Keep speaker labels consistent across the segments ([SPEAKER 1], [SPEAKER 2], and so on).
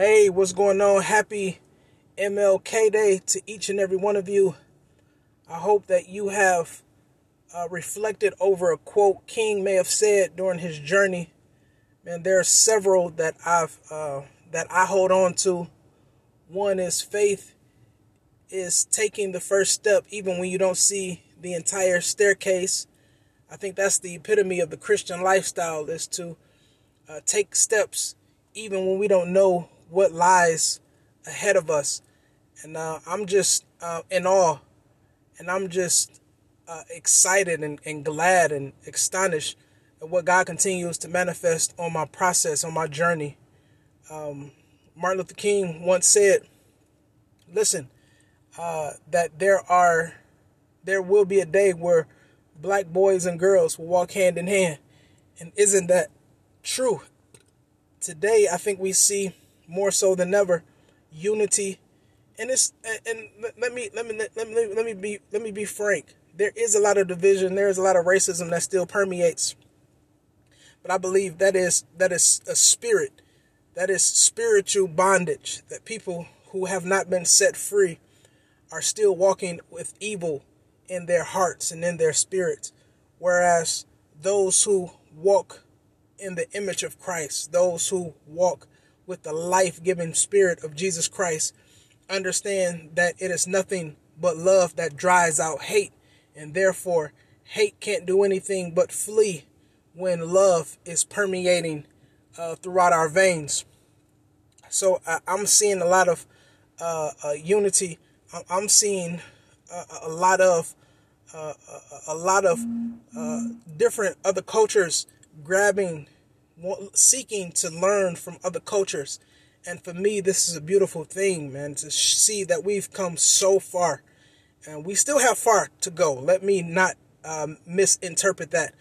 [SPEAKER 1] Hey, what's going on? Happy MLK Day to each and every one of you. I hope that you have uh, reflected over a quote King may have said during his journey. And there are several that I've uh, that I hold on to. One is faith is taking the first step even when you don't see the entire staircase. I think that's the epitome of the Christian lifestyle is to uh, take steps even when we don't know what lies ahead of us. And uh, I'm just uh, in awe and I'm just uh, excited and, and glad and astonished at what God continues to manifest on my process, on my journey. Um, Martin Luther King once said, listen, uh, that there are, there will be a day where black boys and girls will walk hand in hand. And isn't that true? Today, I think we see more so than ever unity. And it's and let me let me let me let me be let me be frank. There is a lot of division. There is a lot of racism that still permeates. But I believe that is that is a spirit that is spiritual bondage that people who have not been set free are still walking with evil in their hearts and in their spirits. Whereas those who walk in the image of Christ, those who walk with the life giving spirit of Jesus Christ, understand that it is nothing but love that drives out hate. And therefore, hate can't do anything but flee when love is permeating uh, throughout our veins. So I, am seeing a lot of uh, uh, unity. I'm seeing a, lot of uh, a, a, lot of uh, different other cultures grabbing, seeking to learn from other cultures. And for me, this is a beautiful thing, man, to see that we've come so far. And we still have far to go. Let me not um, misinterpret that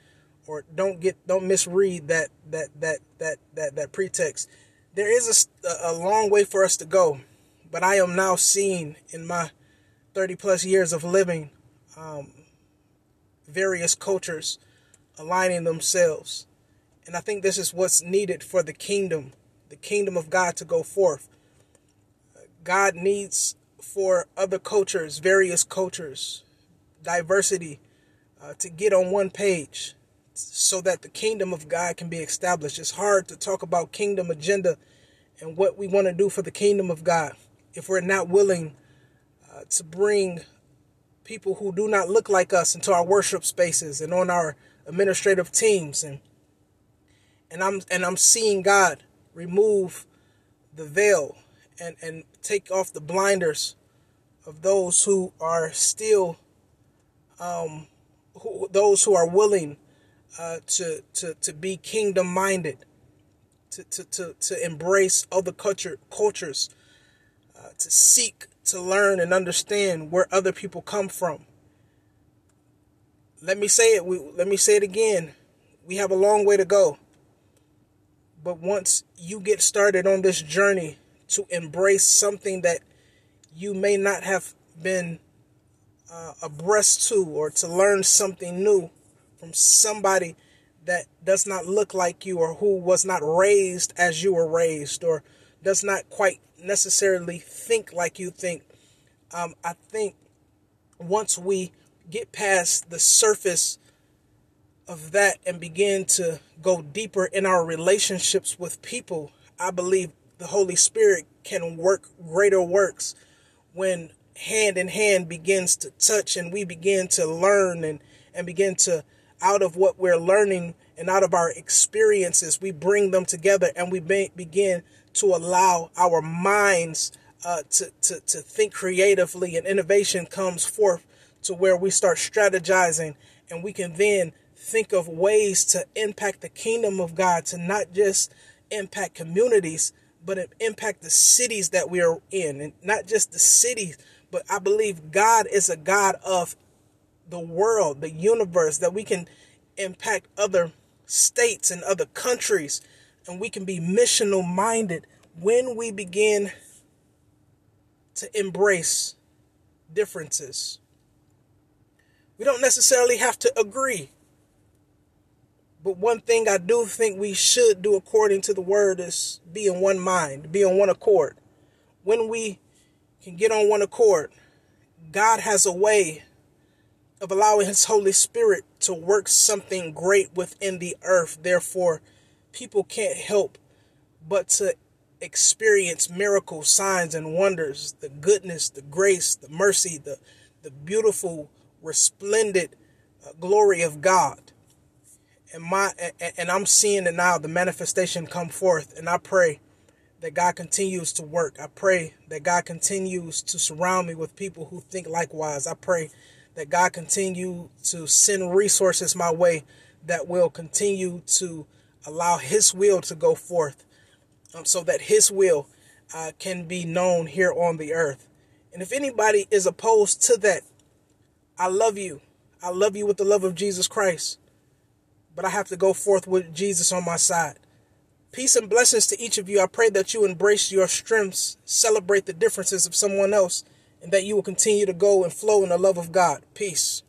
[SPEAKER 1] or don't get don't misread that that that that that that pretext there is a, a long way for us to go, but I am now seeing in my 30 plus years of living um, various cultures aligning themselves. And I think this is what's needed for the kingdom, the kingdom of God to go forth. God needs for other cultures, various cultures, diversity, uh, to get on one page so that the kingdom of God can be established. It's hard to talk about kingdom agenda and what we want to do for the kingdom of God if we're not willing uh, to bring people who do not look like us into our worship spaces and on our administrative teams and and I'm and I'm seeing God remove the veil and and take off the blinders of those who are still um who, those who are willing uh, to to to be kingdom minded to, to, to, to embrace other culture, cultures, uh, to seek to learn and understand where other people come from. Let me say it. We, let me say it again. We have a long way to go. But once you get started on this journey to embrace something that you may not have been uh, abreast to or to learn something new from somebody that does not look like you or who was not raised as you were raised or does not quite necessarily think like you think. Um, I think once we get past the surface of that and begin to go deeper in our relationships with people, I believe the Holy Spirit can work greater works when hand in hand begins to touch and we begin to learn and, and begin to out of what we're learning and out of our experiences, we bring them together and we be, begin to allow our minds uh, to, to, to think creatively and innovation comes forth to where we start strategizing and we can then think of ways to impact the kingdom of God, to not just impact communities, but impact the cities that we are in. And not just the cities, but I believe God is a God of the world, the universe, that we can impact other states and other countries. And we can be missional minded when we begin to embrace differences. We don't necessarily have to agree. But one thing I do think we should do according to the word is be in one mind, be on one accord. When we can get on one accord, God has a way of allowing His Holy Spirit to work something great within the earth. Therefore, people can't help but to experience miracles, signs, and wonders, the goodness, the grace, the mercy, the, the beautiful, resplendent uh, glory of God. And my and I'm seeing it now, the manifestation come forth, and I pray that God continues to work. I pray that God continues to surround me with people who think likewise. I pray that God continue to send resources my way that will continue to allow His will to go forth um, so that His will uh, can be known here on the earth. And if anybody is opposed to that, I love you. I love you with the love of Jesus Christ. But I have to go forth with Jesus on my side. Peace and blessings to each of you. I pray that you embrace your strengths, celebrate the differences of someone else, and that you will continue to go and flow in the love of God. Peace.